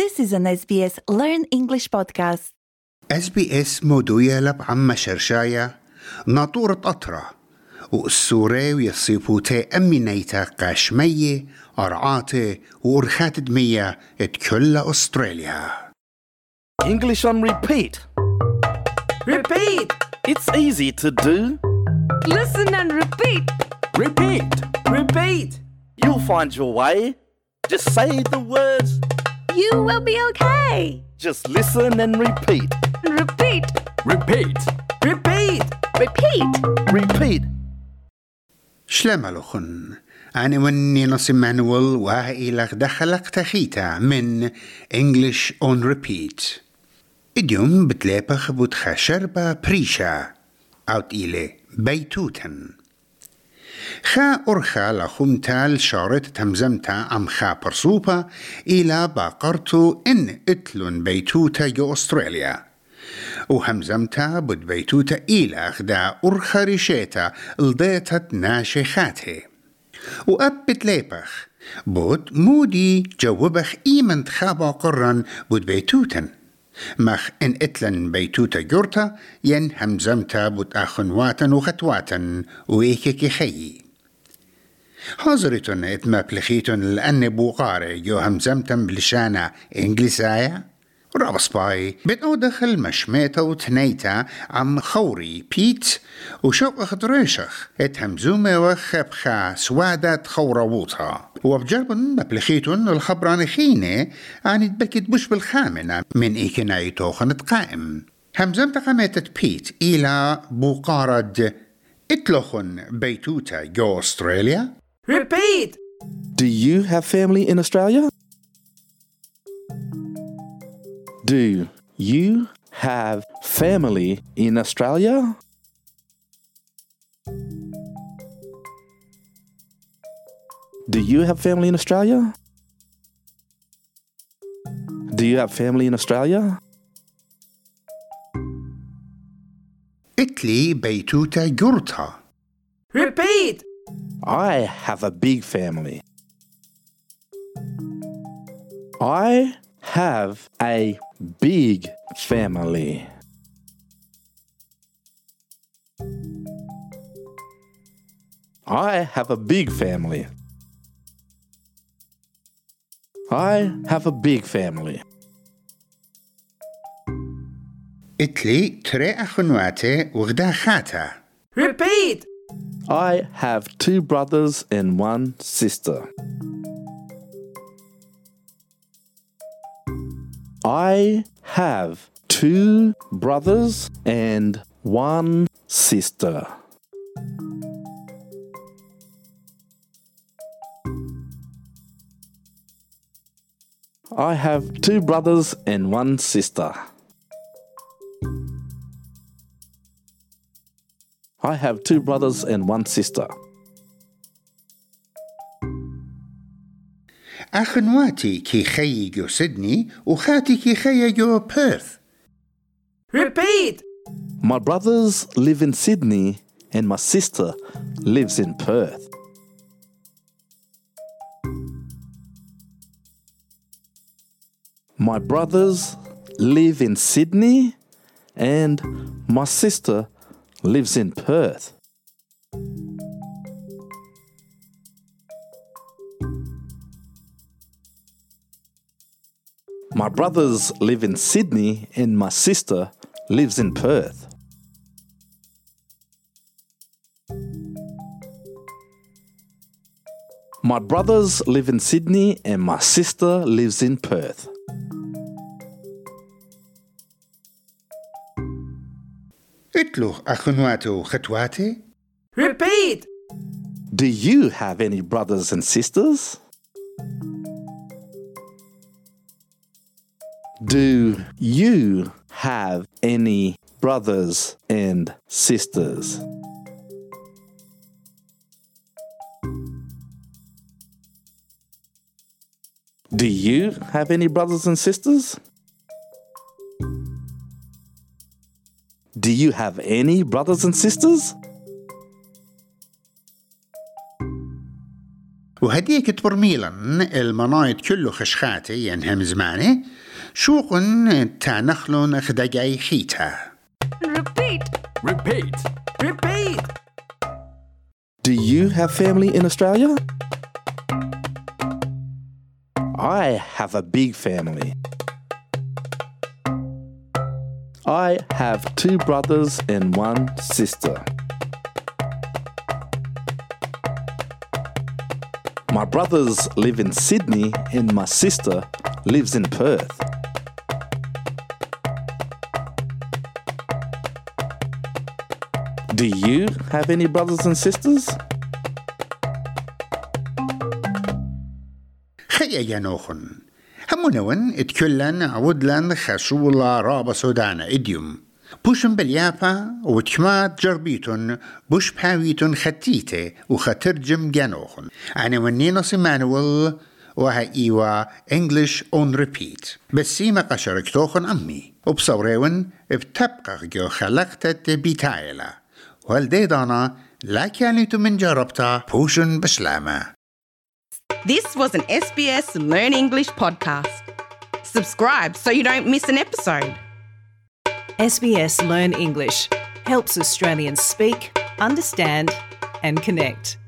This is an SBS Learn English podcast. اس مودوية لب عم شرشاية ناطورة قطرة والسوري ويصيبوتي أمينيتا قاشمية أرعاتي وأرخات دمية اتكل أستراليا English on repeat. Repeat. It's easy to do. Listen and repeat. Repeat. Repeat. You'll find your way. Just say the words. You will be okay. Just listen and repeat. Repeat. Repeat. Repeat. Repeat. Repeat. شلما لخن أنا وني نصي مانوال وهاي لك دخلك تخيتا من English on Repeat اليوم بتلابخ بوتخا شربة بريشا أوت إلي بيتوتن خا أرخا لخمتال شارت تمزمتا أم خا برصوبة إلى باقرتو إن إتلون بيتوتا جو أستراليا. وهمزمتا بود بيتوتا إلى خدا أرخا ريشيتا لضيتت ناشخاته وأبت ليبخ بود مودي جوبخ إيمن خابا قرن بود بيتوتن. مخ إن إتلن بيتوتا جورتا ين همزمتا بود أخنواتن وختواتن وإيكي خيي حاضرتن إتما بلخيتن لأن بوقاري جو همزمتن بلشانة إنجليسايا رابس باي. بتقو دخل مشميتا وتنيتا عم خوري بيت وشوق خدريشخ اتهمزومي وخبخا سوادة خورووطها وبجربن مبلخيتن الخبران خينة عن تبكت بش بالخامنة من إيكناي توخنت قائم. همزمت قامتت بيت إلى بوقارد إتلوخن بيتوتا جو أستراليا Repeat. Do you have family in Australia? Do you have family in Australia? Do you have family in Australia? Do you have family in Australia? اتلي بيتوتا جورتا Repeat. I have a big family. I have a big family. I have a big family. I have a big family. اتلي تري أخنواتي وغدا خاتا Repeat. I have two brothers and one sister. I have two brothers and one sister. I have two brothers and one sister. I have two brothers and one sister. أخنواتي كي خيي جو سيدني وخاتي كي خيي جو بيرث Repeat. My brothers live in Sydney and my sister lives in Perth. My brothers live in Sydney and my sister lives in Perth. My brothers live in Sydney and my sister lives in Perth. My brothers live in Sydney and my sister lives in Perth. Repeat! Do you have any brothers and sisters? Do you have any brothers and sisters? Do you have any brothers and sisters? Do you have any brothers and sisters? وهديك تبرميلا المنايط كله خشخاتي ينهم زماني شوقن تانخلون خدقاي خيتها Repeat. Repeat. Repeat. Do you have family in Australia? I have a big family. I have two brothers and one sister. My brothers live in Sydney and my sister lives in Perth. Do you have any brothers and sisters? خيا ينوخن همونون اتكلن عودلن خسولا رابا سودانا اديوم بوشن باليابا وتكمات جربيتن بوش باويتن ختيته وخترجم جانوخن أنا ونينوس مانويل وها إيوا English on repeat. بس سيما قشركتوخن أمي وبصوريون بتبقى جو خلقتت بيتايلا والديدانا لا كانت من جربتا بوشن بسلامة This was an SBS Learn English podcast. Subscribe so you don't miss an episode. SBS Learn English helps Australians speak, understand, and connect.